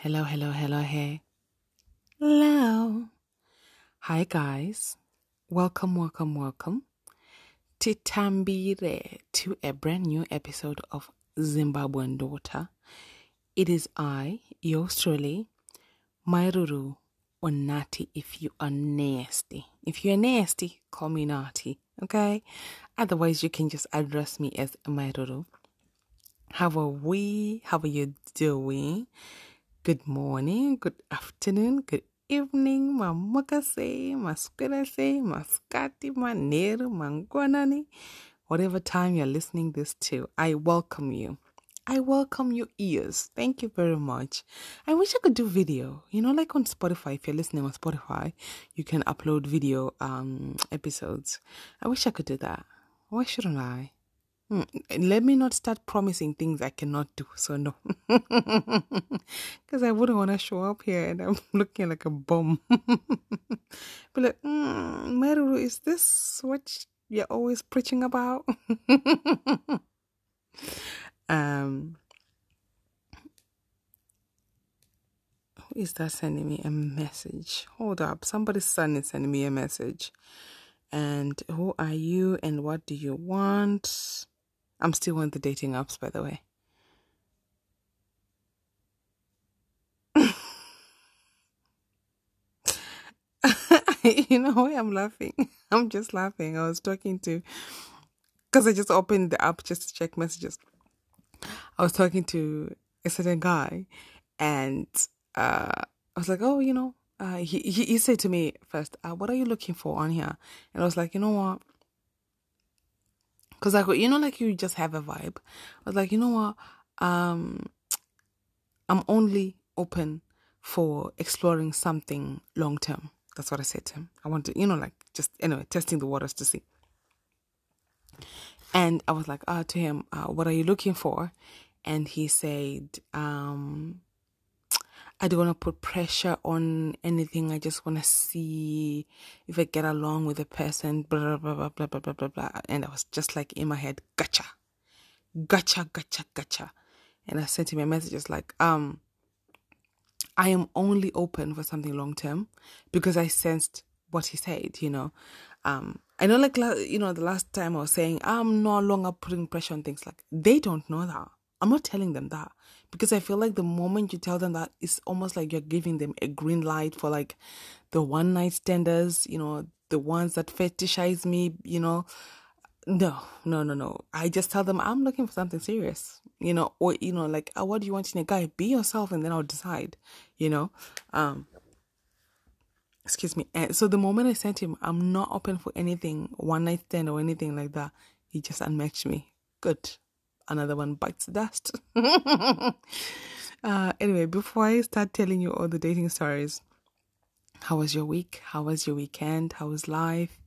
Hello, hello, hello, hey. Hello. Hi, guys. Welcome, welcome, welcome to Tambire to a brand new episode of Zimbabwean Daughter. It is I, yours truly, Mai Ruru, or Nati if you are nasty. If you're nasty, call me Nati, okay? Otherwise, you can just address me as Mai Ruru. How are we? How are you doing? Good morning, good afternoon, good evening, mamukase, masquerase, maskati, maneru, mangwanani. Whatever time you're listening this to, I welcome you. I welcome your ears. Thank you very much. I wish I could do video. You know, like on Spotify, if you're listening on Spotify, you can upload video um episodes. I wish I could do that. Why shouldn't I? Hmm, Let me not start promising things I cannot do. So no, because I wouldn't want to show up here and I'm looking like a bum. Be like, mm, Meru, is this what you're always preaching about? um, who is that sending me a message? Hold up, somebody's son is sending me a message. And who are you and what do you want? I'm still on the dating apps, by the way. you know why I'm laughing? I'm just laughing. I was talking to, because I just opened the app just to check messages. I was talking to a certain guy, and uh, I was like, oh, you know, uh, he, he he said to me first, uh, what are you looking for on here? And I was like, you know what? Cause I like you know, like you just have a vibe. I was like, you know what? Um, I'm only open for exploring something long term. That's what I said to him. I want to, you know, like just anyway, testing the waters to see. And I was like, uh, to him, uh, what are you looking for? And he said, um, I don't want to put pressure on anything. I just want to see if I get along with the person, blah, blah, blah, blah, blah, blah, blah, blah. And I was just like in my head, gotcha, gotcha, gotcha, gotcha. And I sent him a message just like, um, I am only open for something long term because I sensed what he said, you know. Um, I know, like, you know, the last time I was saying, I'm no longer putting pressure on things. Like, they don't know that. I'm not telling them that because I feel like the moment you tell them that, it's almost like you're giving them a green light for like the one night standers, you know, the ones that fetishize me, you know. No, no, no, no. I just tell them I'm looking for something serious, you know, or you know, like, oh, what do you want in a guy? Be yourself, and then I'll decide, you know. Um, excuse me. And so the moment I sent him, I'm not open for anything one night stand or anything like that. He just unmatched me. Good. Another one bites the dust. uh, anyway, before I start telling you all the dating stories, how was your week? How was your weekend? How was life?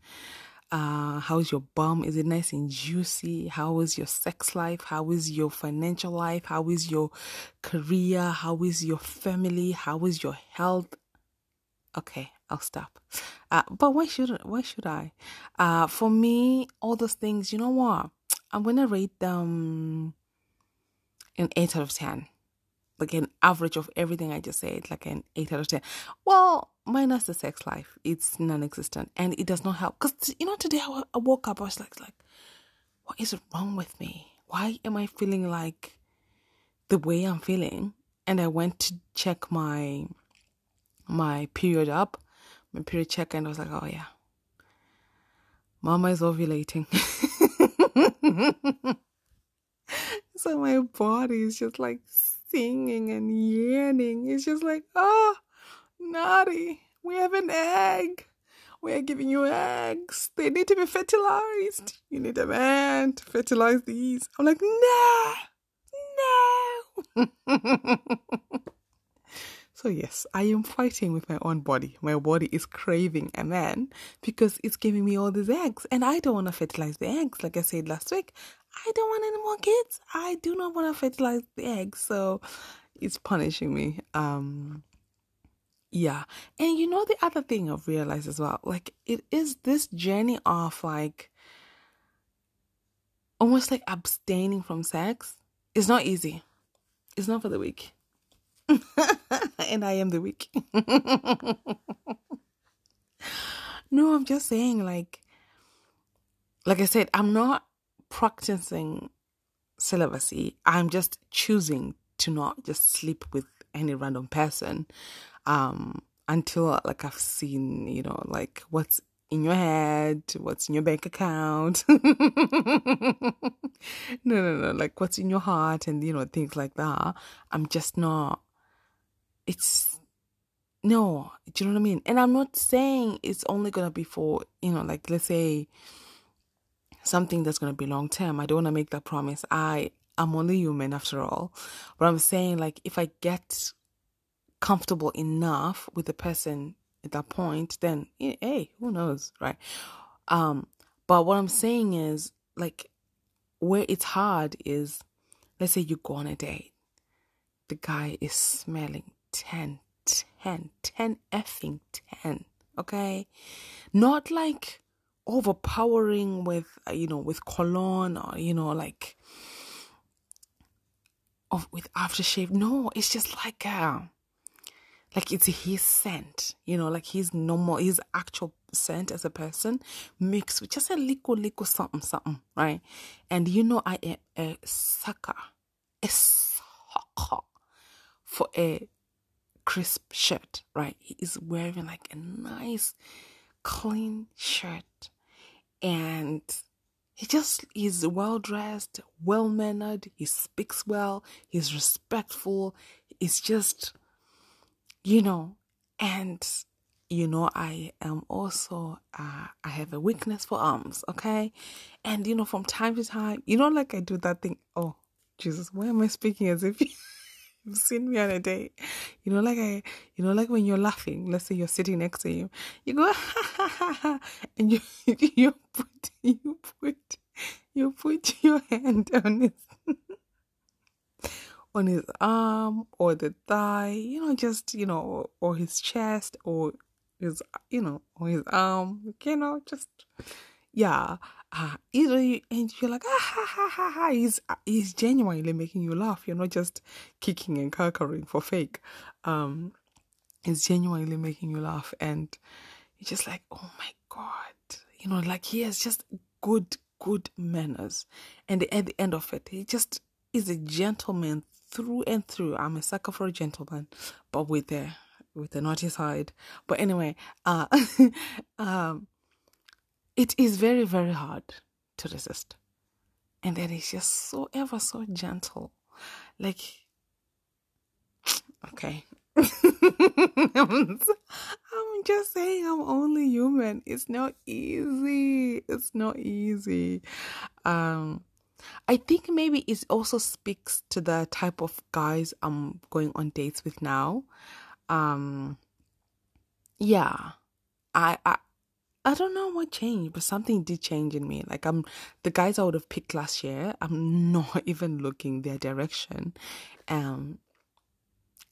Uh, how's your bum? Is it nice and juicy? How is your sex life? How is your financial life? How is your career? How is your family? How is your health? Okay, I'll stop. Uh, but why should why should I? Uh, for me, all those things. You know what? I'm gonna rate them an eight out of ten like an average of everything I just said, like an 8 out of 10. Well, minus the sex life, it's non existent and it does not help. Because, you know, today I, I woke up, I was like, like, what is wrong with me? Why am I feeling like the way I'm feeling? And I went to check my my period up, my period check, and I was like, oh yeah, mama is ovulating. so my body is just like singing and yearning. It's just like, oh, naughty. We have an egg. We are giving you eggs. They need to be fertilized. You need a man to fertilize these. I'm like, no, no. So, yes, I am fighting with my own body. My body is craving a man because it's giving me all these eggs. And I don't want to fertilize the eggs. Like I said last week, I don't want any more kids. I do not want to fertilize the eggs. So, it's punishing me. Um, yeah. And you know, the other thing I've realized as well, like, it is this journey of like almost like abstaining from sex. It's not easy, it's not for the weak. and I am the weak. no, I'm just saying, like, like I said, I'm not practicing celibacy. I'm just choosing to not just sleep with any random person um until like I've seen, you know, like what's in your head, what's in your bank account. no, no, no, like what's in your heart and you know, things like that. I'm just not it's no, do you know what I mean? And I'm not saying it's only gonna be for, you know, like let's say something that's gonna be long term. I don't wanna make that promise. I I'm only human after all. But I'm saying like if I get comfortable enough with the person at that point, then hey, who knows, right? Um, but what I'm saying is like where it's hard is let's say you go on a date. The guy is smelling 10, 10, 10 effing 10. Okay? Not like overpowering with, uh, you know, with cologne or, you know, like of with aftershave. No, it's just like uh like it's his scent, you know, like his normal, his actual scent as a person mixed with just a little, little something, something, right? And you know, I am a sucker, a sucker for a crisp shirt, right? He is wearing like a nice, clean shirt, and he just is well dressed, well mannered. He speaks well. He's respectful. He's just you know, and you know i am also uh, i have a weakness for arms okay and you know from time to time you know like i do that thing oh jesus why am i speaking as if seen me on a date you know like i you know like when you're laughing let's say you're sitting next to you you go ha ha ha, ha and you you put you put you put your hand on his on his arm or the thigh, you know, just, you know, or his chest or his, you know, or his arm, you know, just, yeah. Uh, you know, and you're like, ah, ha, ha, ha, ha. He's, he's genuinely making you laugh. You're not just kicking and cackling for fake. Um, he's genuinely making you laugh. And you're just like, oh my God. You know, like he has just good, good manners. And at the end of it, he just is a gentleman through and through. I'm a sucker for a gentleman, but with the with the naughty side. But anyway, uh, um, it is very very hard to resist, and then it's just so ever so gentle, like okay. I'm just saying I'm only human. It's not easy. It's not easy. Um I think maybe it also speaks to the type of guys I'm going on dates with now. Um yeah. I I I don't know what changed, but something did change in me. Like I'm the guys I would have picked last year, I'm not even looking their direction. Um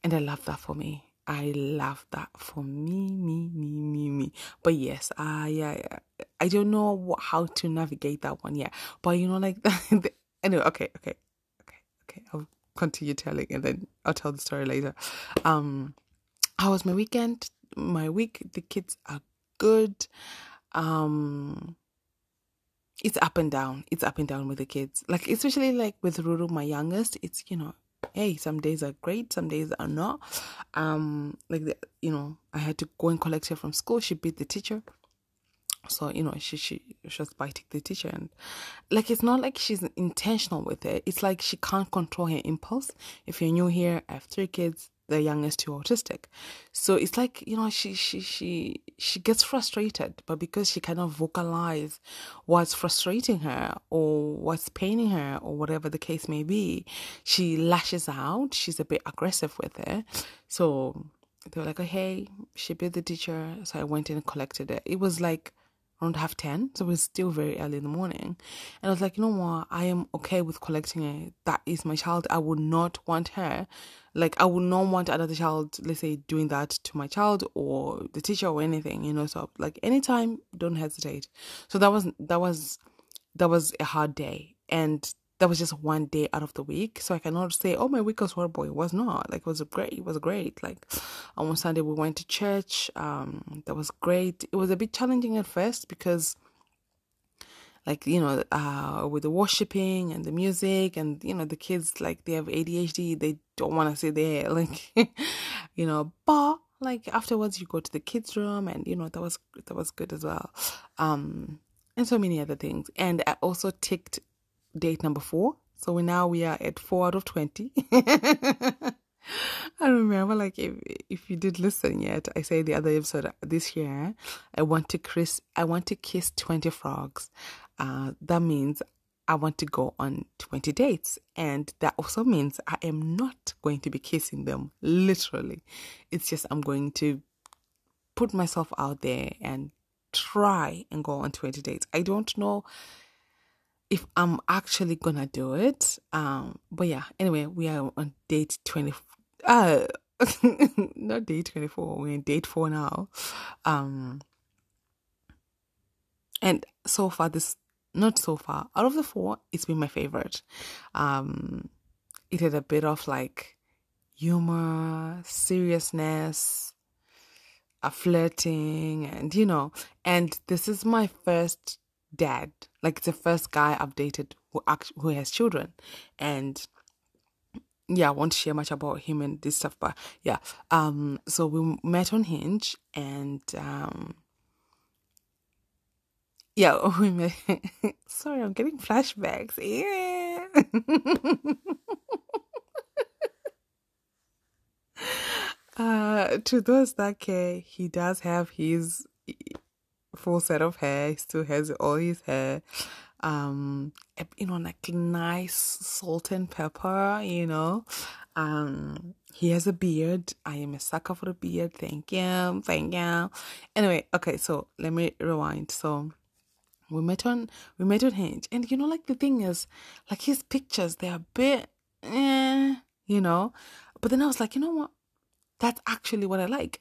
and I love that for me. I love that for me, me, me, me, me. But yes, I, I, I don't know what, how to navigate that one yet. But you know, like anyway, okay, okay, okay, okay. I'll continue telling, and then I'll tell the story later. Um, how was my weekend? My week, the kids are good. Um, it's up and down. It's up and down with the kids. Like especially like with Ruru, my youngest. It's you know hey, some days are great, some days are not. Um, like the, you know, I had to go and collect her from school. She beat the teacher, so you know she she she was biting the teacher, and like it's not like she's intentional with it. It's like she can't control her impulse. If you're new here, I have three kids the youngest two autistic. So it's like, you know, she she she she gets frustrated, but because she cannot vocalize what's frustrating her or what's paining her or whatever the case may be, she lashes out. She's a bit aggressive with it. So they were like, oh, hey, she bit the teacher. So I went in and collected it. It was like around half 10 so it was still very early in the morning. And i was like you know what? I am okay with collecting it. That is my child. I would not want her like i would not want another child let's say doing that to my child or the teacher or anything you know so like anytime don't hesitate. So that was that was that was a hard day. And that was just one day out of the week. So I cannot say, oh, my week was horrible. It was not. Like, it was great. It was great. Like, on Sunday, we went to church. Um, that was great. It was a bit challenging at first because, like, you know, uh, with the worshiping and the music and, you know, the kids, like, they have ADHD. They don't want to sit there. Like, you know, but, like, afterwards, you go to the kids' room and, you know, that was, that was good as well. Um, and so many other things. And I also ticked date number four. So we now we are at four out of twenty. I remember, like, if if you did listen yet, I say the other episode this year, I want to kiss, I want to kiss twenty frogs. Uh, that means I want to go on twenty dates, and that also means I am not going to be kissing them literally. It's just I'm going to put myself out there and try and go on twenty dates. I don't know if I'm actually gonna do it. Um, but yeah, anyway, we are on date 20, uh, not date 24, we're in date four now. Um, and so far, this, not so far, out of the four, it's been my favorite. Um, it had a bit of like humor, seriousness, a flirting, and you know, and this is my first dad. Like it's the first guy I've dated who act- who has children, and yeah, I won't share much about him and this stuff, but yeah. Um, so we met on Hinge, and um, yeah, we met. Sorry, I'm getting flashbacks. Yeah. uh, to those that care, he does have his full set of hair. He still has all his hair. Um, you know, like nice salt and pepper, you know. Um, he has a beard. I am a sucker for a beard. Thank you. Thank you. Anyway, okay, so let me rewind. So we met on we met on Hinge. And you know, like the thing is, like his pictures, they're a bit eh, you know. But then I was like, you know what? That's actually what I like.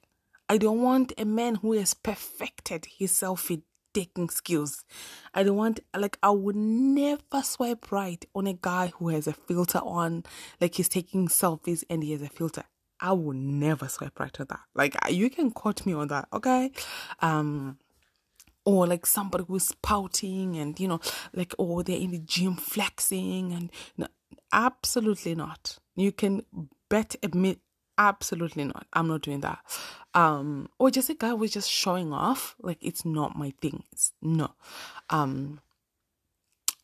I don't want a man who has perfected his selfie taking skills. I don't want, like, I would never swipe right on a guy who has a filter on, like, he's taking selfies and he has a filter. I will never swipe right on that. Like, you can quote me on that, okay? Um, or like somebody who's pouting and you know, like, oh, they're in the gym flexing and no, absolutely not. You can bet admit absolutely not. I'm not doing that. Um or just a guy was just showing off like it's not my thing. It's no um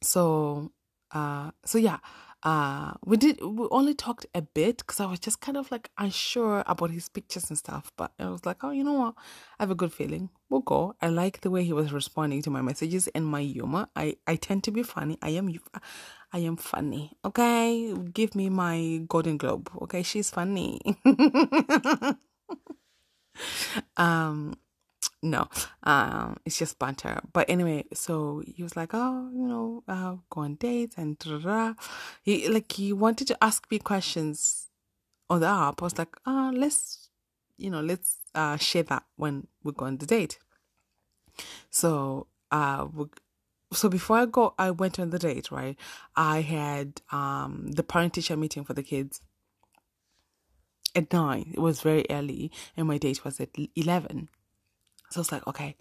so uh so yeah uh we did we only talked a bit because i was just kind of like unsure about his pictures and stuff but i was like oh you know what? I have a good feeling. We'll go. I like the way he was responding to my messages and my humor. I i tend to be funny. I am i am funny okay? Give me my golden globe okay? She's funny. Um no um it's just banter. But anyway so he was like oh you know uh, go on dates and he like he wanted to ask me questions on the app. I was like uh let's you know let's uh share that when we go on the date. So uh we, so before i go i went on the date right i had um the parent teacher meeting for the kids at 9 it was very early and my date was at 11 so I was like, okay,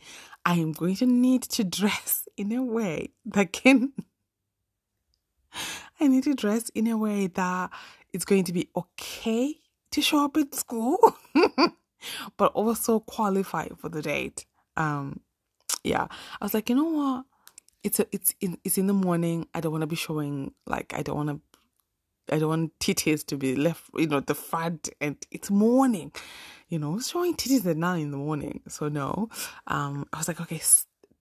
I am going to need to dress in a way that can. I need to dress in a way that it's going to be okay to show up at school, but also qualify for the date. Um, yeah, I was like, you know what? It's a, it's in it's in the morning. I don't want to be showing like I don't want to I don't want titties to be left, you know, the front, and it's morning, you know, showing titties at nine in the morning. So no, um, I was like, okay,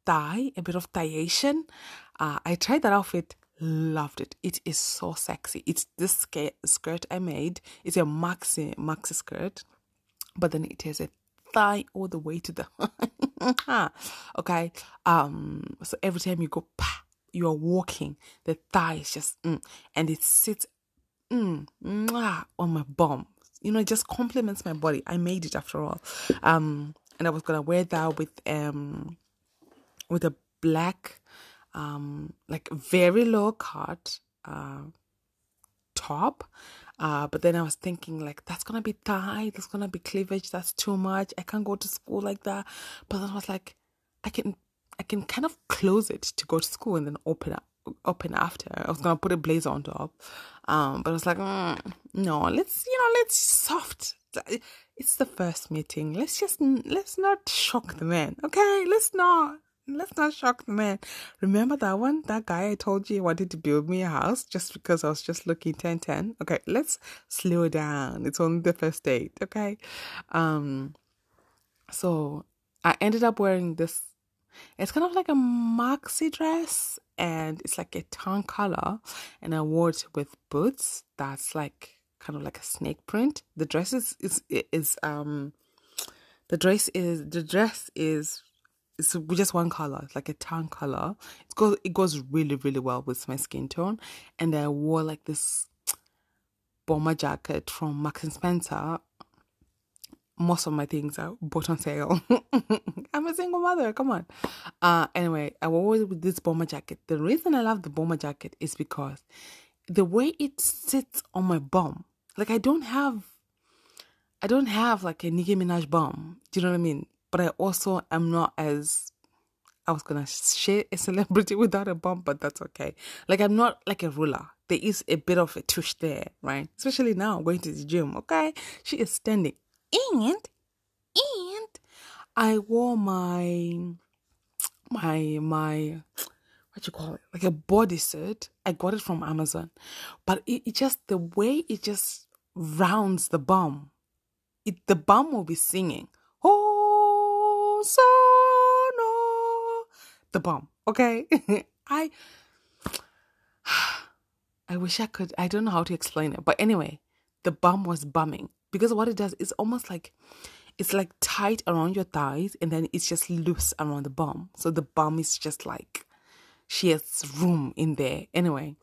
thigh, a bit of thiation. Uh, I tried that outfit, loved it. It is so sexy. It's this skirt I made. It's a maxi maxi skirt, but then it has a thigh all the way to the okay. Um, so every time you go, you are walking, the thigh is just, mm, and it sits mm, on my bum. You know, it just complements my body. I made it after all. Um, and I was gonna wear that with um with a black um like very low cut uh, top. Uh, but then I was thinking like that's gonna be tight, that's gonna be cleavage, that's too much. I can't go to school like that. But then I was like, I can I can kind of close it to go to school and then open up open after. I was gonna put a blazer on top. Um, but I was like, mm, no, let's you know, let's soft. It's the first meeting. Let's just let's not shock the man, okay? Let's not let's not shock the man. Remember that one? That guy I told you wanted to build me a house just because I was just looking 10 10. Okay, let's slow down. It's only the first date, okay? Um so I ended up wearing this it's kind of like a maxi dress and it's like a tan color and I wore it with boots that's like kind of like a snake print. The dress is is is um the dress is the dress is it's just one color, like a tan color. It goes it goes really really well with my skin tone, and I wore like this bomber jacket from Marks and Spencer. Most of my things are bought on sale. I'm a single mother. Come on. Uh, anyway, I wore it with this bomber jacket. The reason I love the bomber jacket is because the way it sits on my bum. Like I don't have, I don't have like a Nicki Minaj bum. Do you know what I mean? But I also am not as I was gonna share a celebrity without a bump, but that's okay. Like I'm not like a ruler. There is a bit of a tush there, right? Especially now going to the gym. Okay, she is standing, and and I wore my my my what you call it like a bodysuit. I got it from Amazon, but it, it just the way it just rounds the bum. It the bum will be singing. Sono. The bomb. Okay. I I wish I could I don't know how to explain it. But anyway, the bum was bumming. Because what it does is almost like it's like tight around your thighs and then it's just loose around the bum. So the bum is just like she has room in there. Anyway,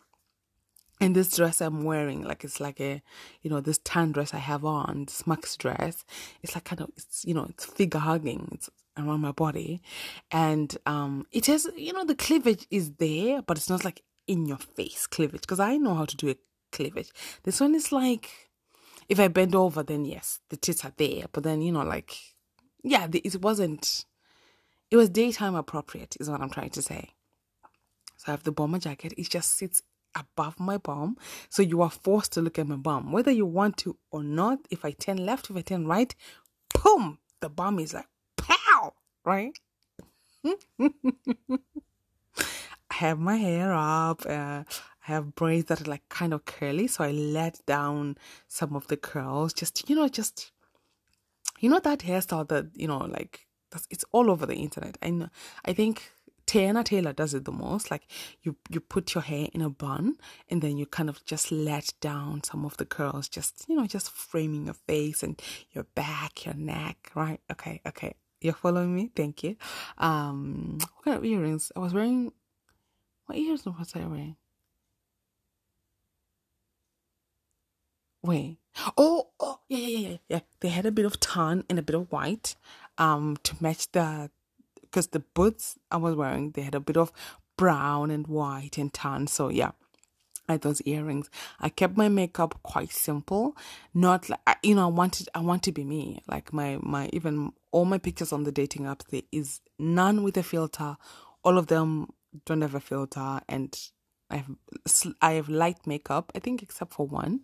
and this dress I'm wearing, like it's like a, you know, this tan dress I have on, this max dress, it's like kind of, it's, you know, it's figure hugging. It's around my body. And um, it has, you know, the cleavage is there, but it's not like in your face cleavage because I know how to do a cleavage. This one is like, if I bend over, then yes, the tits are there. But then, you know, like, yeah, it wasn't, it was daytime appropriate, is what I'm trying to say. So I have the bomber jacket. It just sits above my bum. So you are forced to look at my bum, whether you want to or not. If I turn left, if I turn right, boom, the bum is like right? I have my hair up. Uh, I have braids that are like kind of curly, so I let down some of the curls. Just you know, just you know that hairstyle that you know, like it's all over the internet. I know. I think Teyana Taylor does it the most. Like you, you put your hair in a bun and then you kind of just let down some of the curls, just you know, just framing your face and your back, your neck, right? Okay, okay. You're following me? Thank you. Um, what kind of earrings? I was wearing. What earrings was I wearing? Wait. Oh, oh, yeah, yeah, yeah, yeah. They had a bit of tan and a bit of white, um, to match the, because the boots I was wearing they had a bit of brown and white and tan. So yeah, like those earrings. I kept my makeup quite simple, not like you know I wanted I want to be me. Like my my even all my pictures on the dating app there is none with a filter. All of them don't have a filter, and I have I have light makeup. I think except for one,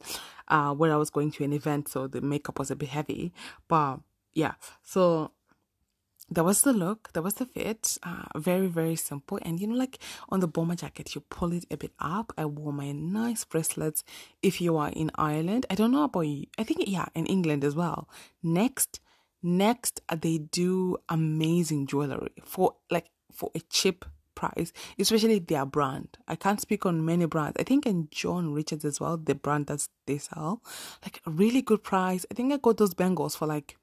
uh, where I was going to an event, so the makeup was a bit heavy. But yeah, so that was the look, that was the fit. Uh, very, very simple. And you know, like on the bomber jacket, you pull it a bit up. I wore my nice bracelets. If you are in Ireland, I don't know about you. I think, yeah, in England as well. Next, next, they do amazing jewelry for like for a cheap price, especially their brand. I can't speak on many brands. I think in John Richards as well, the brand that they sell, like a really good price. I think I got those bangles for like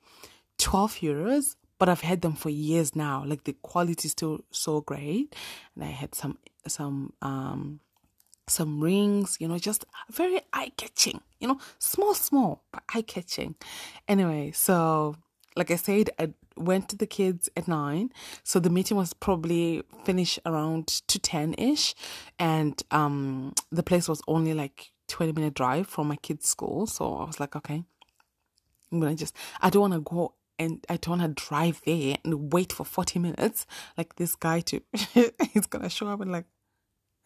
12 euros but I've had them for years now. Like the quality is still so great. And I had some some um some rings, you know, just very eye catching, you know, small, small, but eye catching. Anyway, so like I said, I went to the kids at nine, so the meeting was probably finished around to ten ish, and um, the place was only like twenty minute drive from my kids' school. So I was like, okay, I'm gonna just. I don't want to go and I don't want to drive there and wait for forty minutes like this guy to. he's gonna show up and like.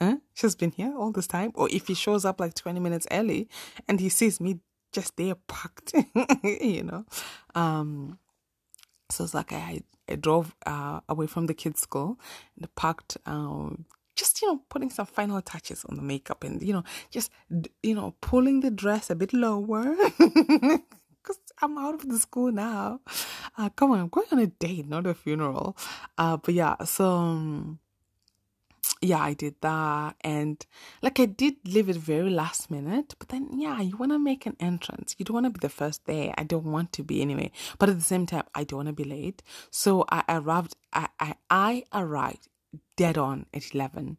Huh? She's been here all this time. Or if he shows up like 20 minutes early and he sees me just there parked, you know. Um, so it's like I, I drove uh, away from the kids' school and parked, um, just, you know, putting some final touches on the makeup and, you know, just, you know, pulling the dress a bit lower. Because I'm out of the school now. Uh, come on, I'm going on a date, not a funeral. Uh, but yeah, so. Um, yeah, I did that. And like I did leave it very last minute, but then yeah, you want to make an entrance. You don't want to be the first there. I don't want to be anyway. But at the same time, I don't want to be late. So I arrived, I, I, I arrived dead on at 11.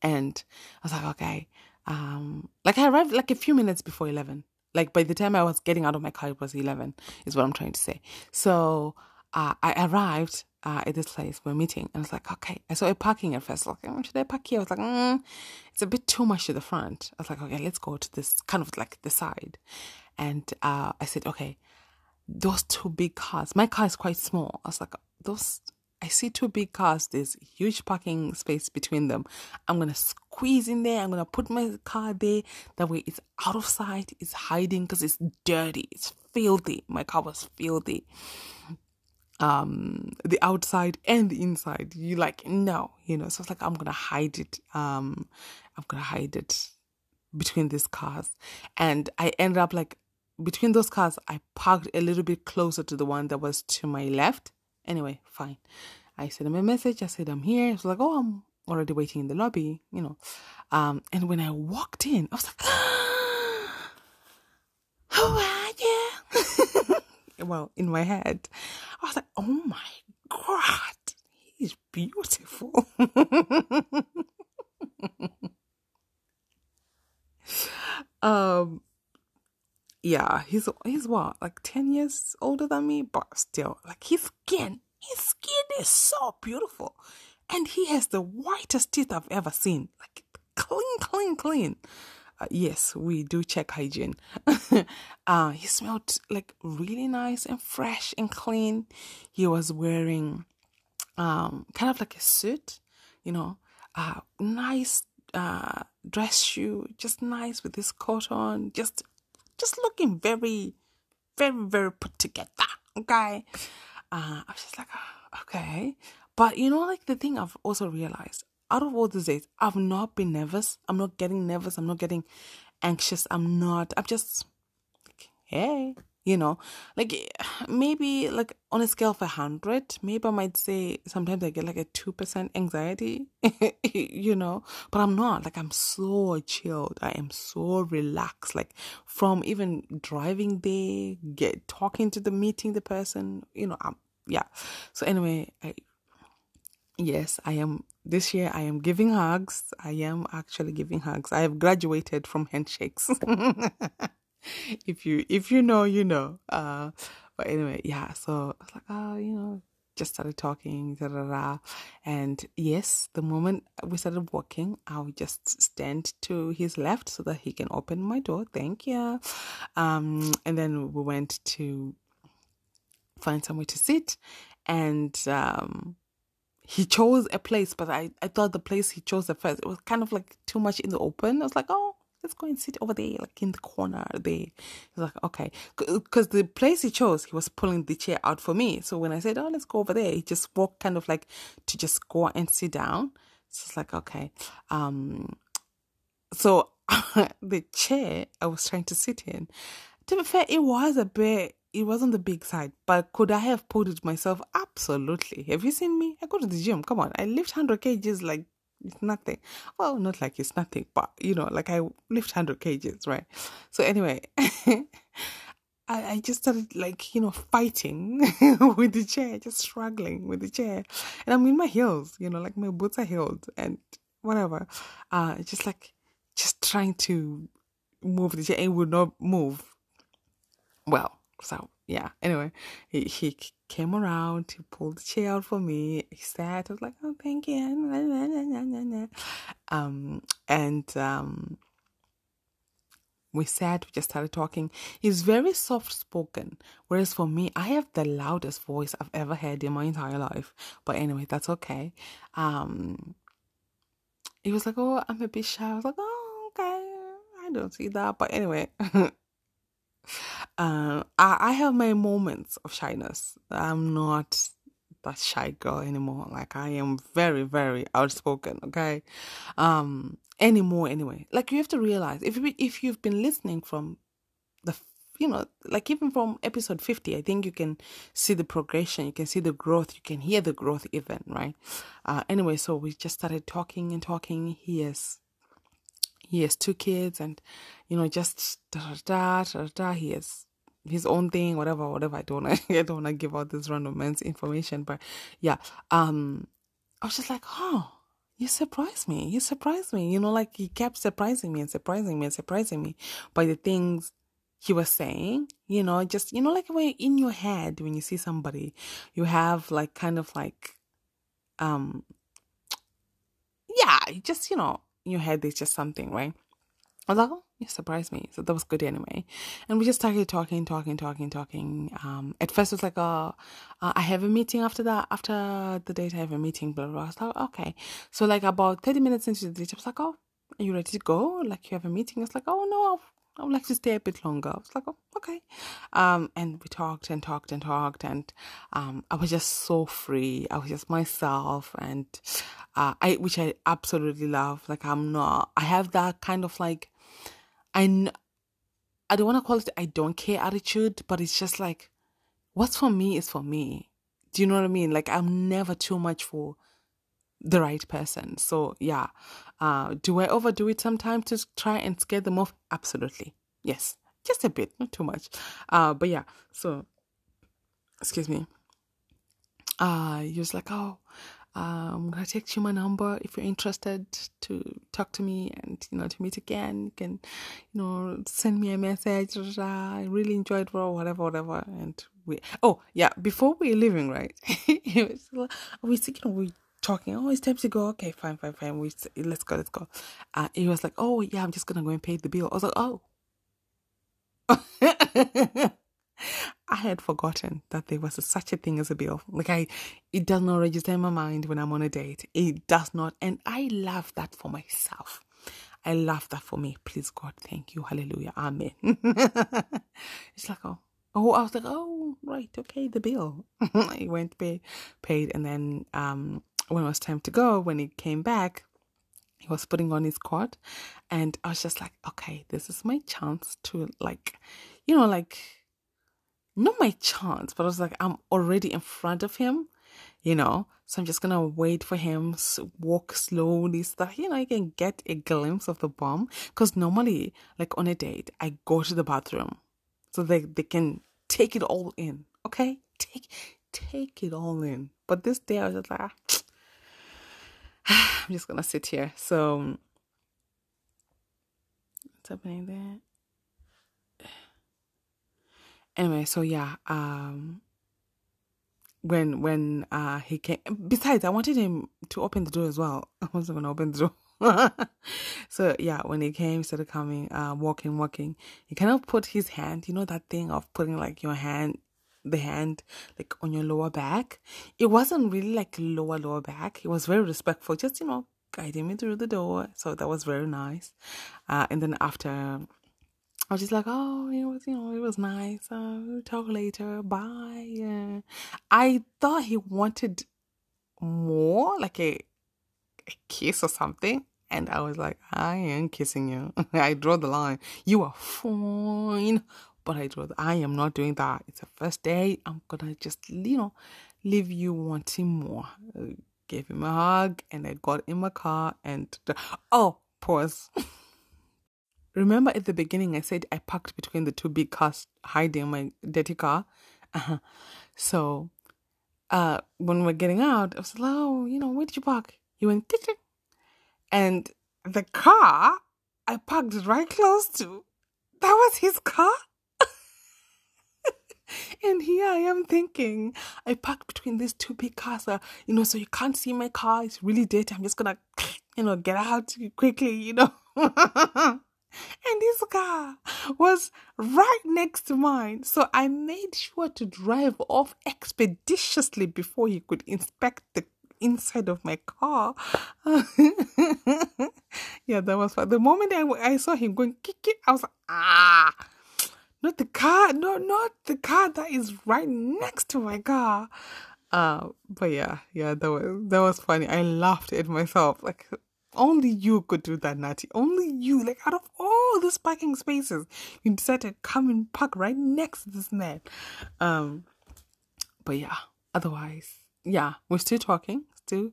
And I was like, okay. Um, like I arrived like a few minutes before 11. Like by the time I was getting out of my car, it was 11, is what I'm trying to say. So uh, I arrived uh, at this place we're meeting, and I was like, okay. I saw a parking at first, like, mm, should I park here? I was like, mm, it's a bit too much to the front. I was like, okay, let's go to this kind of like the side, and uh, I said, okay, those two big cars. My car is quite small. I was like, those. I see two big cars. There's huge parking space between them. I'm gonna squeeze in there. I'm gonna put my car there. That way, it's out of sight. It's hiding because it's dirty. It's filthy. My car was filthy um the outside and the inside you like no you know so it's like i'm gonna hide it um i'm gonna hide it between these cars and i ended up like between those cars i parked a little bit closer to the one that was to my left anyway fine. I sent him a message i said i'm here. It's like oh i'm already waiting in the lobby you know. Um and when i walked in i was like who are you? Well in my head I was like, oh my God, he's beautiful. um, yeah, he's he's what like ten years older than me, but still, like his skin, his skin is so beautiful, and he has the whitest teeth I've ever seen, like clean, clean, clean. Uh, yes, we do check hygiene. uh, he smelled like really nice and fresh and clean. He was wearing um, kind of like a suit, you know, uh, nice uh, dress shoe, just nice with this coat on, just just looking very, very, very put together. Okay, uh, I was just like, oh, okay, but you know, like the thing I've also realized, out of all these days, I've not been nervous. I'm not getting nervous. I'm not getting anxious. I'm not. I'm just like, hey, you know, like maybe like on a scale of a hundred, maybe I might say sometimes I get like a two percent anxiety, you know, but I'm not. Like I'm so chilled. I am so relaxed. Like from even driving there, get talking to the meeting the person, you know. I'm yeah. So anyway, I yes, I am this year I am giving hugs. I am actually giving hugs. I have graduated from handshakes. if you if you know, you know. Uh but anyway, yeah, so I was like, oh, you know, just started talking, da, da, da. and yes, the moment we started walking, I would just stand to his left so that he can open my door. Thank you. Um, and then we went to find somewhere to sit, and um, he chose a place, but I, I thought the place he chose at first, it was kind of like too much in the open. I was like, oh, let's go and sit over there, like in the corner there. He's like, okay. Because the place he chose, he was pulling the chair out for me. So when I said, oh, let's go over there, he just walked kind of like to just go and sit down. So it's like, okay. Um, so the chair I was trying to sit in, to be fair, it was a bit it wasn't the big side, but could I have pulled it myself? Absolutely. Have you seen me? I go to the gym. Come on, I lift hundred kgs like it's nothing. Well, not like it's nothing, but you know, like I lift hundred kgs, right? So anyway, I, I just started like you know fighting with the chair, just struggling with the chair, and I'm in my heels, you know, like my boots are heeled and whatever. Uh, just like just trying to move the chair, it would not move. Well, so yeah. Anyway, he, he came around, he pulled the chair out for me. He sat. I was like, oh, thank you. Um, and um, we sat, we just started talking. He's very soft spoken, whereas for me, I have the loudest voice I've ever had in my entire life. But anyway, that's okay. Um, he was like, "Oh, I'm a bit shy." I was like, "Oh, okay, I don't see that." But anyway, uh, I, I have my moments of shyness. I'm not that shy girl anymore. Like I am very, very outspoken. Okay, um, anymore anyway. Like you have to realize if you, if you've been listening from the you know like even from episode 50 i think you can see the progression you can see the growth you can hear the growth even right uh anyway so we just started talking and talking he has he has two kids and you know just da da da da, da. he has his own thing whatever whatever i don't i don't want to give out this random man's information but yeah um i was just like oh you surprised me. You surprised me. You know, like he kept surprising me and surprising me and surprising me by the things he was saying. You know, just, you know, like when in your head, when you see somebody, you have like kind of like, um, yeah, just, you know, in your head, there's just something, right? I was like, oh, you surprised me. So that was good anyway. And we just started talking, talking, talking, talking. Um, at first it was like, oh, uh, I have a meeting after that. After the date, I have a meeting, blah, blah, blah. I was like, okay. So like about 30 minutes into the date, I was like, oh, are you ready to go? Like you have a meeting? It's like, oh, no, I would like to stay a bit longer. I was like, oh, okay. Um, and we talked and talked and talked, and um, I was just so free. I was just myself, and uh, I, which I absolutely love. Like I'm not. I have that kind of like I, I don't want to call it I don't care attitude, but it's just like, what's for me is for me. Do you know what I mean? Like I'm never too much for the right person. So yeah, uh, do I overdo it sometimes to try and scare them off? Absolutely, yes, just a bit, not too much. Uh, but yeah, so excuse me. Uh, he was like, oh, I'm gonna text you my number if you're interested to talk to me and you know to meet again. You can, you know, send me a message. I really enjoyed or whatever, whatever. And we oh yeah, before we are leaving, right? Are we you know we talking. Oh, it's time to go. Okay, fine, fine, fine. We let's go, let's go. Uh, he was like, oh yeah, I'm just gonna go and pay the bill. I was like, oh. I had forgotten that there was a, such a thing as a bill. Like I, it does not register in my mind when I'm on a date. It does not, and I love that for myself. I love that for me. Please God, thank you, Hallelujah, Amen. it's like oh, oh, I was like oh right, okay, the bill. I went pay, paid, and then um when it was time to go, when he came back, he was putting on his coat, and I was just like okay, this is my chance to like, you know, like not my chance, but I was like, I'm already in front of him, you know, so I'm just gonna wait for him, walk slowly, so that you know, I can get a glimpse of the bomb. Because normally, like on a date, I go to the bathroom so they they can take it all in. Okay, take take it all in. But this day, I was just like, ah, I'm just gonna sit here. So, what's happening there? anyway, so yeah, um, when when uh he came, besides, I wanted him to open the door as well. I wasn't gonna open the door. so yeah, when he came, started coming, uh, walking, walking, he kind of put his hand, you know, that thing of putting like your hand, the hand like on your lower back. It wasn't really like lower, lower back. It was very respectful, just, you know, guiding me through the door. So that was very nice. Uh, and then after I was just like, oh, it was, you know, it was nice. Uh, we'll talk later. Bye. Yeah. I thought he wanted more, like a, a kiss or something. And I was like, I am kissing you. I draw the line. You are fine. But I the, I am not doing that. It's a first day. I'm gonna just, you know, leave you wanting more. Uh, gave him a hug and I got in my car and, oh, pause. Remember at the beginning, I said I parked between the two big cars, hiding my dirty car. Uh-huh. So, uh, when we're getting out, I was like, "Oh, you know, where did you park?" He went, tick, tick. and the car I parked right close to, that was his car. And here I am thinking, I parked between these two big cars, uh, you know, so you can't see my car. It's really dirty. I'm just gonna, you know, get out quickly, you know. and this car was right next to mine. So I made sure to drive off expeditiously before he could inspect the inside of my car. yeah, that was fun. The moment I, I saw him going kick it, I was like, ah, not the car, no, not the car that is right next to my car. Uh, but yeah, yeah, that was that was funny. I laughed at myself. Like only you could do that, Natty. Only you. Like out of all these parking spaces, you decided to come and park right next to this man. Um, but yeah, otherwise, yeah, we're still talking. Still,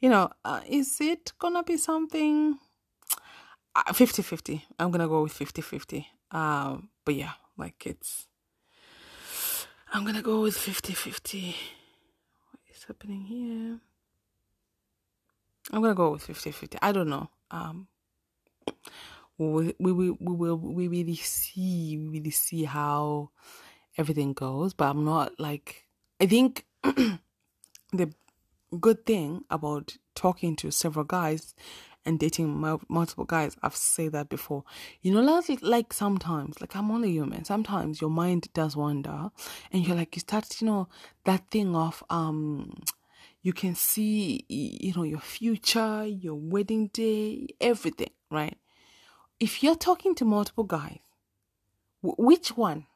you know, uh, is it gonna be something? Uh, 50 50. I'm gonna go with 50 50. Um, but yeah, like it's. I'm gonna go with 50 50. What is happening here? I'm gonna go with 50 50. I don't know. Um, we we we, we will we really see we really see how everything goes, but I'm not like I think the good thing about talking to several guys and dating multiple guys, I've said that before. You know, like, like sometimes, like I'm only human. Sometimes your mind does wander, and you're like, you start, you know, that thing of um, you can see, you know, your future, your wedding day, everything, right? If you're talking to multiple guys, which one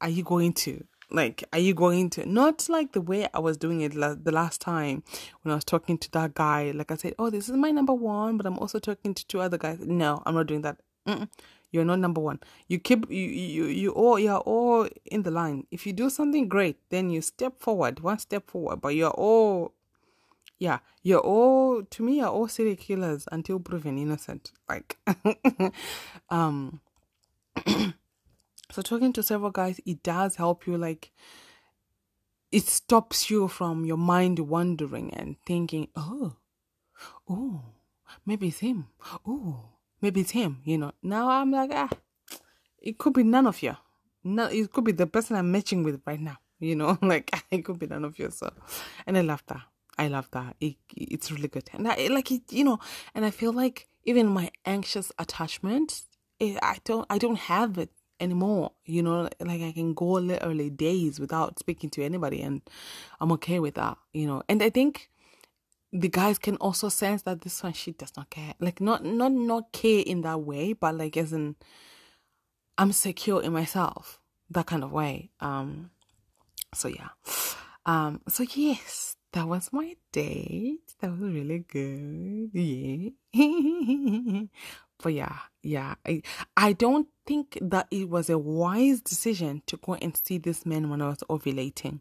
are you going to like, are you going to not like the way I was doing it la- the last time when I was talking to that guy? Like I said, oh, this is my number one, but I'm also talking to two other guys. No, I'm not doing that. Mm-mm. You're not number one. You keep you you you all you're all in the line. If you do something great, then you step forward, one step forward. But you're all, yeah, you're all to me. You're all serial killers until proven innocent. Like, um. So talking to several guys, it does help you like it stops you from your mind wandering and thinking, oh, oh, maybe it's him. Oh, maybe it's him. You know. Now I'm like, ah, it could be none of you. No, it could be the person I'm matching with right now. You know, like it could be none of you. So, and I love that. I love that. It, it's really good, and I like it. You know, and I feel like even my anxious attachment, it, I don't, I don't have it anymore. You know, like I can go literally days without speaking to anybody and I'm okay with that, you know. And I think the guys can also sense that this one she does not care. Like not not not care in that way, but like as in I'm secure in myself. That kind of way. Um so yeah. Um so yes, that was my date. That was really good. Yeah. but yeah, yeah. I I don't think that it was a wise decision to go and see this man when I was ovulating.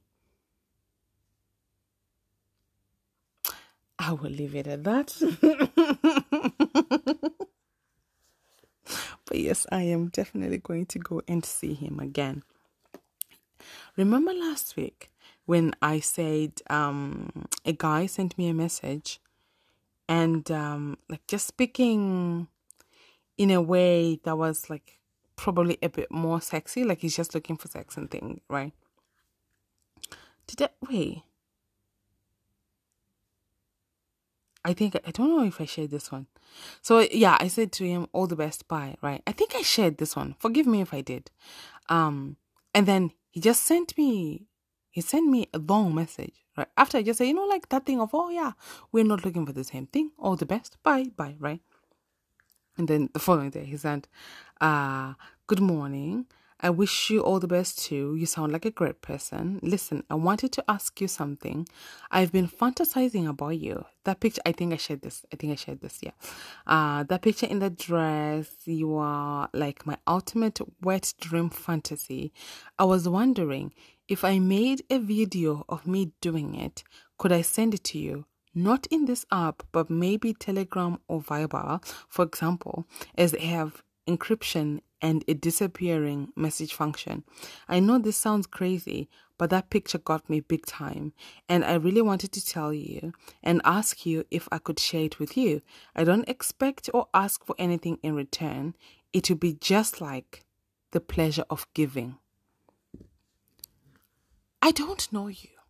I will leave it at that. but yes, I am definitely going to go and see him again. Remember last week when I said um, a guy sent me a message and um, like just speaking in a way that was like probably a bit more sexy. Like he's just looking for sex and thing, right? Did I wait? I think I don't know if I shared this one. So yeah, I said to him, "All the best, bye." Right? I think I shared this one. Forgive me if I did. Um, and then he just sent me. He sent me a long message. Right after I just said, you know, like that thing of, "Oh yeah, we're not looking for the same thing." All the best, bye, bye. Right? And then the following day, he said, uh, Good morning. I wish you all the best too. You sound like a great person. Listen, I wanted to ask you something. I've been fantasizing about you. That picture, I think I shared this. I think I shared this, yeah. Uh, that picture in the dress, you are like my ultimate wet dream fantasy. I was wondering if I made a video of me doing it, could I send it to you? Not in this app, but maybe Telegram or Viber, for example, as they have encryption and a disappearing message function. I know this sounds crazy, but that picture got me big time, and I really wanted to tell you and ask you if I could share it with you. I don't expect or ask for anything in return. It will be just like the pleasure of giving. I don't know you.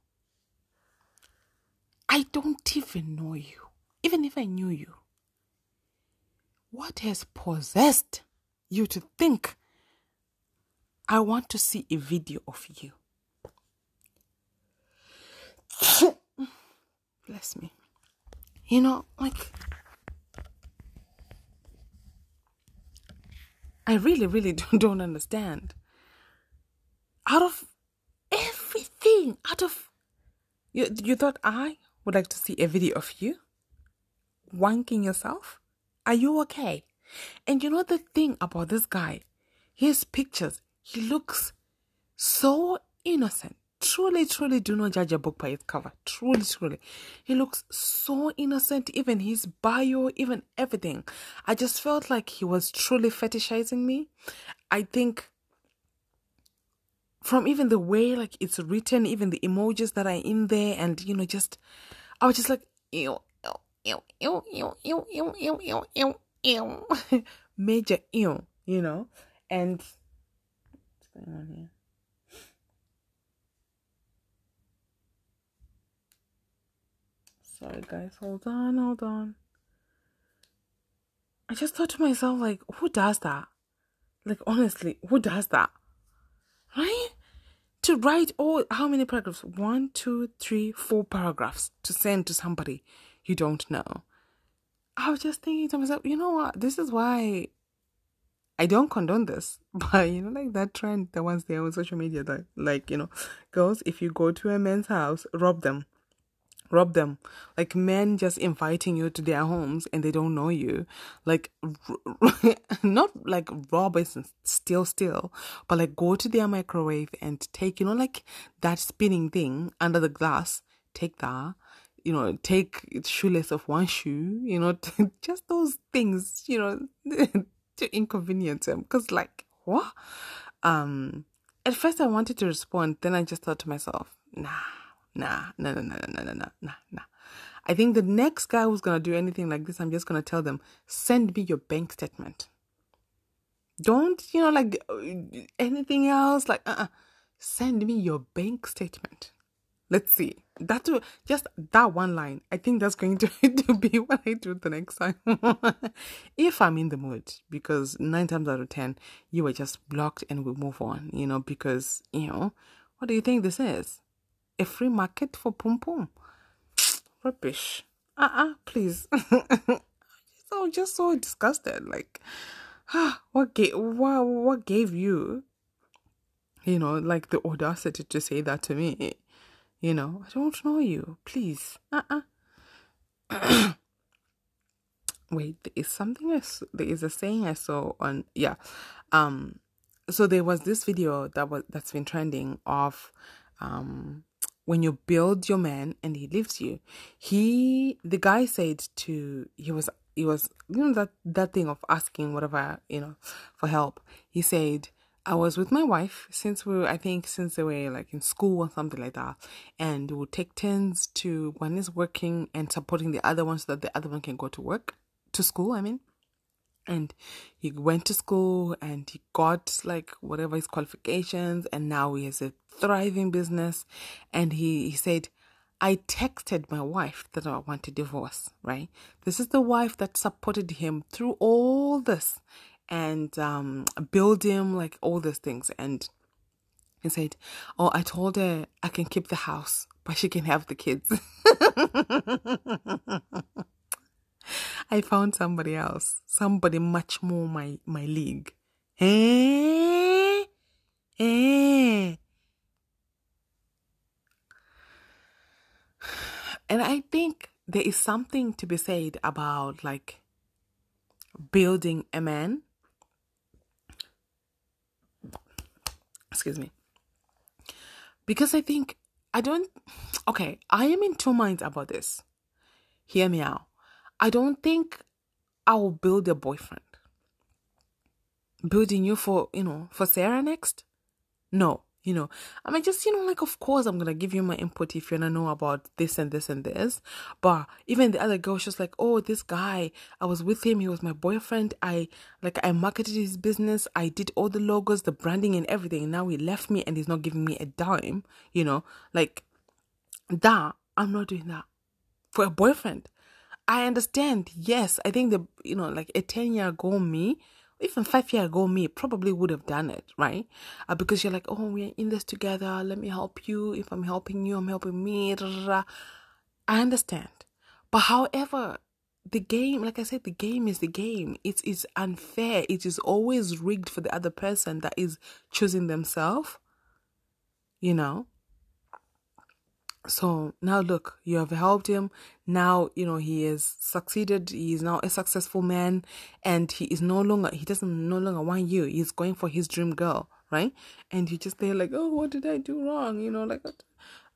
I don't even know you. Even if I knew you. What has possessed you to think I want to see a video of you? Bless me. You know, like, I really, really don't, understand. Out of everything, out of you, you thought I would like to see a video of you wanking yourself? Are you okay? And you know the thing about this guy, his pictures, he looks so innocent. Truly, truly do not judge a book by its cover. Truly, truly. He looks so innocent, even his bio, even everything. I just felt like he was truly fetishizing me. I think from even the way like it's written, even the emojis that are in there, and you know, just I was just like, ew, ew, ew, ew, ew, ew, ew, ew, ew, ew, major ew, you know, and what's going on here? Sorry, guys, hold on, hold on. I just thought to myself, like, who does that? Like, honestly, who does that? Right? To write all how many paragraphs? One, two, three, four paragraphs to send to somebody you don't know. I was just thinking to myself, you know what? This is why I don't condone this. But you know, like that trend that was there on social media that like, you know, girls, if you go to a man's house, rob them rob them. Like men just inviting you to their homes and they don't know you. Like not like rob and steal steal but like go to their microwave and take you know like that spinning thing under the glass. Take that you know take shoelace of one shoe you know just those things you know to inconvenience them. Because like what? Um at first i wanted to respond then i just thought to myself nah Nah, nah, nah, nah, nah, nah, nah, nah, nah. I think the next guy who's gonna do anything like this, I'm just gonna tell them, send me your bank statement. Don't, you know, like anything else, like, uh, uh send me your bank statement. Let's see. That just that one line. I think that's going to, to be what I do the next time. if I'm in the mood, because nine times out of ten, you were just blocked and we move on, you know, because, you know, what do you think this is? A free market for pum pum. Rubbish. Uh uh-uh, uh please. so just so disgusted. Like, what gave what what gave you, you know, like the audacity to say that to me? You know, I don't know you. Please. Uh uh-uh. uh Wait, there is something I there is a saying I saw on yeah, um, so there was this video that was that's been trending of um when you build your man and he leaves you he the guy said to he was he was you know that that thing of asking whatever you know for help he said I was with my wife since we were, I think since they were like in school or something like that, and we would take turns to one is working and supporting the other one so that the other one can go to work to school. I mean, and he went to school and he got like whatever his qualifications and now he has a thriving business. And he, he said i texted my wife that i want to divorce right? This is the wife that supported him through all this and um build him like all these things. And he said oh i told her i can keep the house but she can have the kids I found somebody else, somebody much more my my league. Eh? Eh? And I think there is something to be said about like building a man. Excuse me. Because I think I don't okay, I am in two minds about this. Hear me out. I don't think I will build a boyfriend. Building you for, you know, for Sarah next? No, you know. I mean just you know like of course i'm gonna give you my input if you wanna know about this and this and this. But even the other girl she's like oh this guy i was with him he was my boyfriend. I like i marketed his business. I did all the logos the branding and everything. And now he left me and he's not giving me a dime you know? Like that i'm not doing that for a boyfriend i understand yes i think the you know like a 10 year ago me even five year ago me probably would have done it right? Uh, because you're like oh we're in this together let me help you. If i'm helping you i'm helping me i understand. But however the game like i said the game is the game. It is unfair. It is always rigged for the other person that is choosing themselves you know so now look you have helped him. Now you know he has succeeded. He is now a successful man and he is no longer he doesn't no longer want you. He's going for his dream girl right? And you just there like oh what did i do wrong? You know like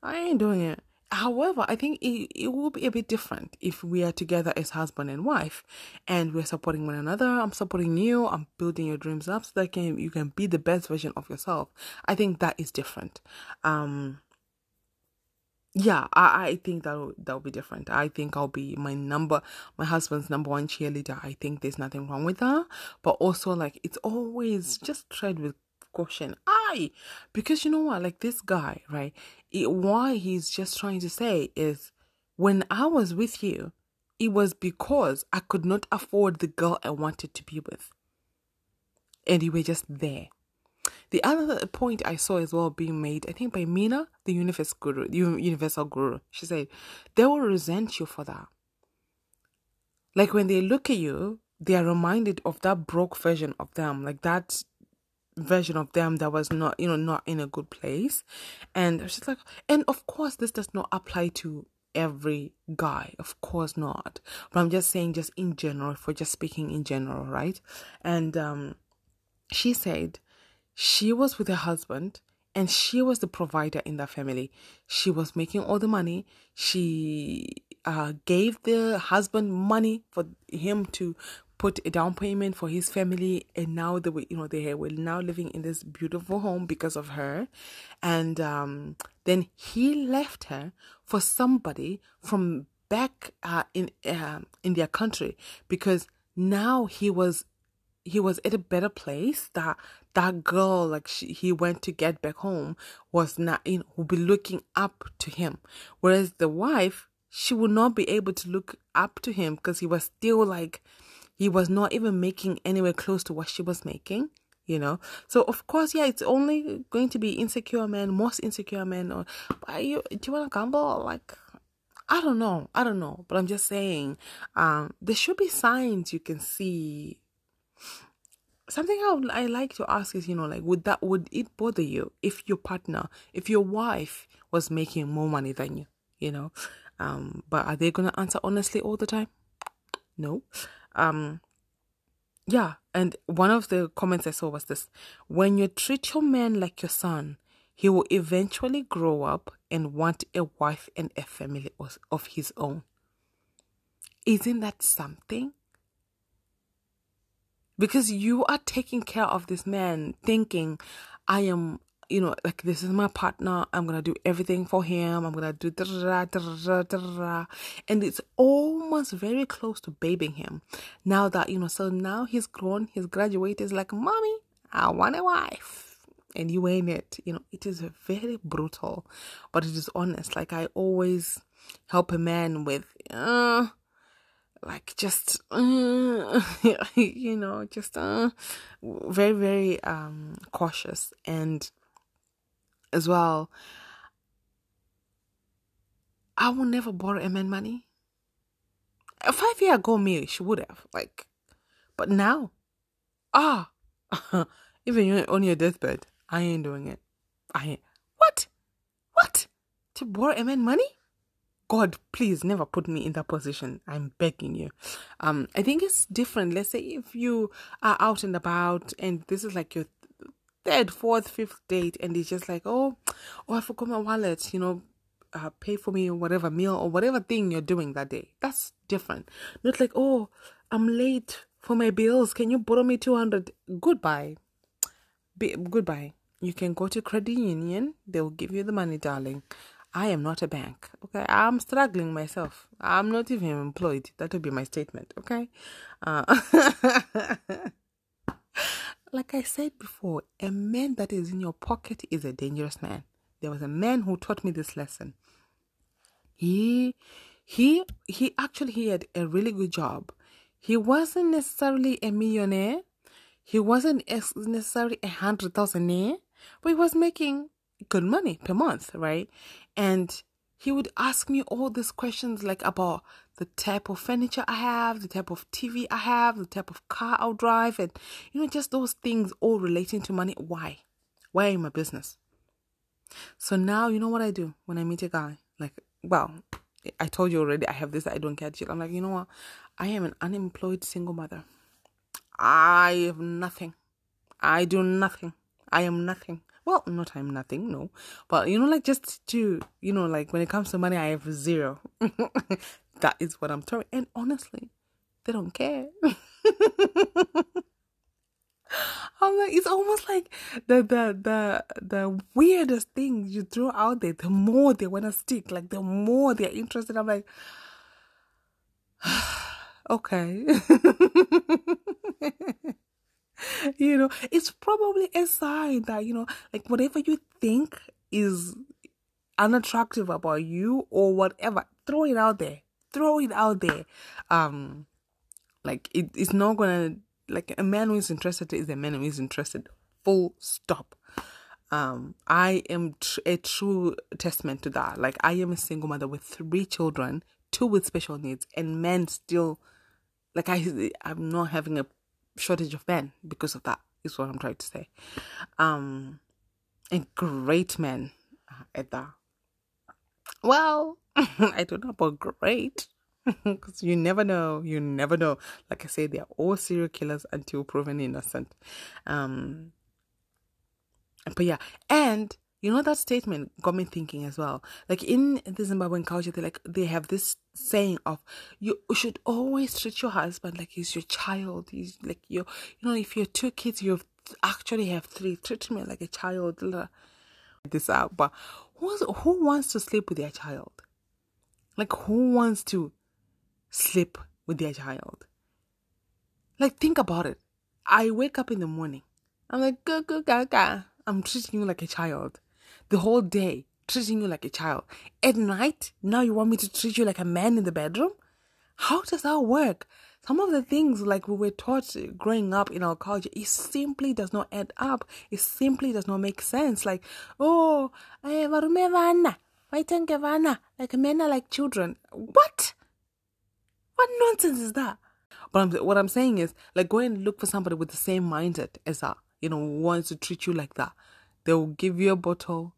i ain't doing it. However i think it, it will be a bit different if we are together as husband and wife and we're supporting one another. I'm supporting you. I'm building your dreams up so that can, you can be the best version of yourself. I think that is different. Um yeah, I, I think that'll that'll be different. I think I'll be my number my husband's number one cheerleader. I think there's nothing wrong with that. But also like it's always just tread with caution. I because you know what, like this guy, right? It, why he's just trying to say is when I was with you, it was because I could not afford the girl I wanted to be with. And you were just there. The other point I saw as well being made, I think by Mina, the universal guru, universal guru, she said, they will resent you for that. Like when they look at you, they are reminded of that broke version of them, like that version of them that was not, you know, not in a good place. And she's like, and of course, this does not apply to every guy, of course not. But I'm just saying, just in general, for just speaking in general, right? And um, she said, she was with her husband and she was the provider in that family. She was making all the money. She uh, gave the husband money for him to put a down payment for his family, and now they were, you know, they were now living in this beautiful home because of her. And um, then he left her for somebody from back uh, in uh, in their country because now he was he was at a better place that that girl like she, he went to get back home was not you know would be looking up to him whereas the wife she would not be able to look up to him because he was still like he was not even making anywhere close to what she was making you know so of course yeah it's only going to be insecure men most insecure men or you do you want to gamble like I don't know. I don't know. But I'm just saying, um, there should be signs you can see something I I like to ask is, you know, like would that would it bother you if your partner, if your wife was making more money than you, you know? Um, but are they gonna answer honestly all the time? No. Um yeah, and one of the comments I saw was this when you treat your man like your son, he will eventually grow up and want a wife and a family of his own. Isn't that something? Because you are taking care of this man thinking i am you know like this is my partner. I'm gonna do everything for him. I'm gonna do and it's almost very close to babying him. Now that you know so now he's grown he's graduated like mommy i want a wife. And you ain't it. You know it is very brutal but it is honest. Like i always help a man with uh like just uh, you know just uh, very very um cautious. And as well i will never borrow a man money. Five year ago me she would have like but now ah even on your deathbed i ain't doing it. I ain't what? What? To borrow a man money God, please never put me in that position. I'm begging you. Um, I think it's different. Let's say if you are out and about and this is like your third, fourth, fifth date, and it's just like, oh, oh, I forgot my wallet, you know, uh, pay for me or whatever meal or whatever thing you're doing that day. That's different. Not like, oh, I'm late for my bills. Can you borrow me 200? Goodbye. Be- goodbye. You can go to credit union, they'll give you the money, darling. I am not a bank. Okay, I'm struggling myself. I'm not even employed. That would be my statement. Okay. Uh, like I said before, a man that is in your pocket is a dangerous man. There was a man who taught me this lesson. He he he actually he had a really good job. He wasn't necessarily a millionaire. He wasn't necessarily a hundred thousandaire, but he was making good money per month, right? And he would ask me all these questions like about the type of furniture I have, the type of TV I have, the type of car I'll drive, and you know, just those things all relating to money. Why? Why in my business? So now you know what I do when I meet a guy. Like, well, I told you already I have this, I don't catch it. I'm like, you know what? I am an unemployed single mother. I have nothing. I do nothing. I am nothing well not i'm nothing no but you know like just to you know like when it comes to money i have zero that is what i'm telling and honestly they don't care I'm like, it's almost like the the the the weirdest thing you throw out there. The more they wanna stick, like the more they're interested. I'm like, okay. you know, it's probably a sign that, you know, like whatever you think is unattractive about you or whatever, throw it out there. Throw it out there. Um like it, it's not gonna like a man who is interested is a man who is interested. Full stop. Um, I am tr- a true testament to that. Like I am a single mother with three children, two with special needs, and men still like I I'm not having a shortage of men because of that is what I'm trying to say. Um, and great men at that. Well, I don't know about great because you never know. You never know. Like I say, they are all serial killers until proven innocent. Um, but yeah, and you know that statement got me thinking as well. Like in the Zimbabwean culture, they like they have this saying of you should always treat your husband like he's your child. He's like you you know, if you're two kids, you actually have three. Treat me like a child. This out, but who's who wants to sleep with their child? Like who wants to sleep with their child? Like think about it. I wake up in the morning. I'm like, go, go, go, go. I'm treating you like a child the whole day treating you like a child. At night, now you want me to treat you like a man in the bedroom? How does that work? Some of the things like we were taught growing up in our culture, it simply does not add up. It simply does not make sense. Like, oh, eh, varume vana, vaitenge like men are like children. What? What nonsense is that? But I'm, what I'm saying is, like, go and look for somebody with the same mindset as that. You know, wants to treat you like that. They'll give you a bottle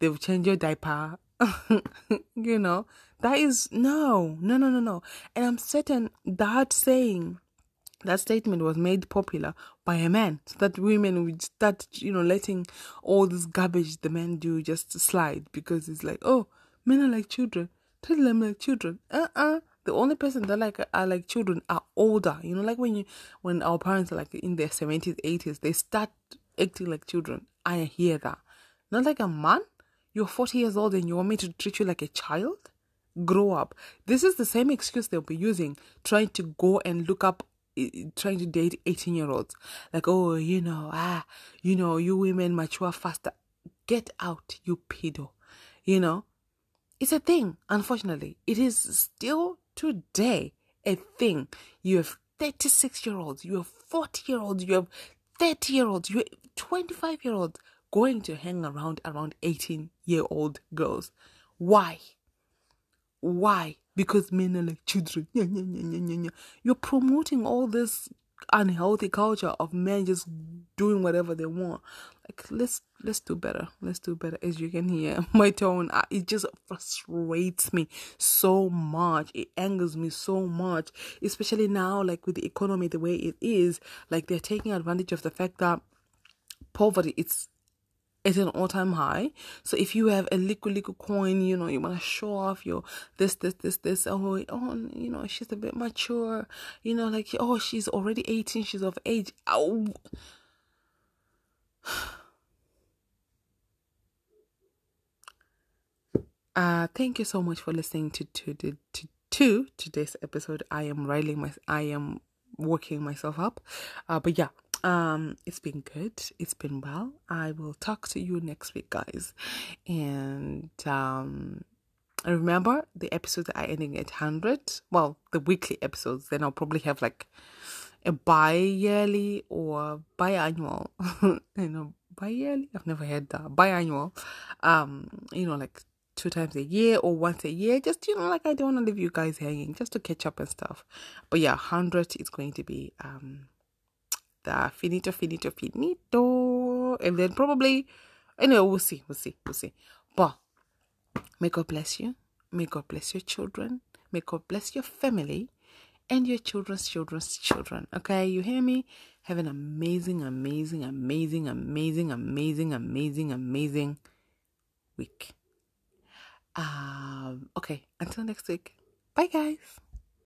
they'll change your diaper. you know, that is no, no, no, no, no. And I'm certain that saying, that statement was made popular by a man so that women would start, you know, letting all this garbage the men do just slide because it's like, oh, men are like children. Treat them like children. Uh uh-uh. uh The only person that like are like children are older. You know, like when you when our parents are like in their seventies, eighties, they start acting like children. I hear that. Not like a man. You're 40 years old and you want me to treat you like a child? Grow up. This is the same excuse they'll be using, trying to go and look up, trying to date 18 year olds. Like, oh, you know, ah, you know, you women mature faster. Get out, you pedo. You know, it's a thing, unfortunately. It is still today a thing. You have 36 year olds, you have 40 year olds, you have 30 year olds, you have 25 year olds going to hang around around 18 year old girls. Why? Why? Because men are like children. You're promoting all this unhealthy culture of men just doing whatever they want. Like let's let's do better. Let's do better. As you can hear, my tone it just frustrates me so much. It angers me so much, especially now, like with the economy the way it is. Like they're taking advantage of the fact that poverty it's it's an all-time high. So if you have a liquid liquid coin, you know, you want to show off your this, this, this, this, oh, oh, you know, she's a bit mature, you know, like, oh, she's already 18, she's of age. Oh. Uh, thank you so much for listening to to, to, to, to today's episode. I am riling my, I am working myself up. Uh, but yeah, um it's been good. It's been well. I will talk to you next week, guys. And um remember the episodes are ending at 100 well the weekly episodes. Then i'll probably have like a bi-yearly or biannual. You know bi-yearly? I've never heard that. Biannual. Um you know like two times a year or once a year. Just you know like i don't want to leave you guys hanging just to catch up and stuff. But yeah 100 is going to be um the finito finito finito and then probably anyway we'll see we'll see we'll see but may god bless you may god bless your children may god bless your family and your children's children's children. Okay, you hear me? Have an amazing, amazing, amazing, amazing, amazing, amazing, amazing week. Um, okay, until next week. Bye, guys.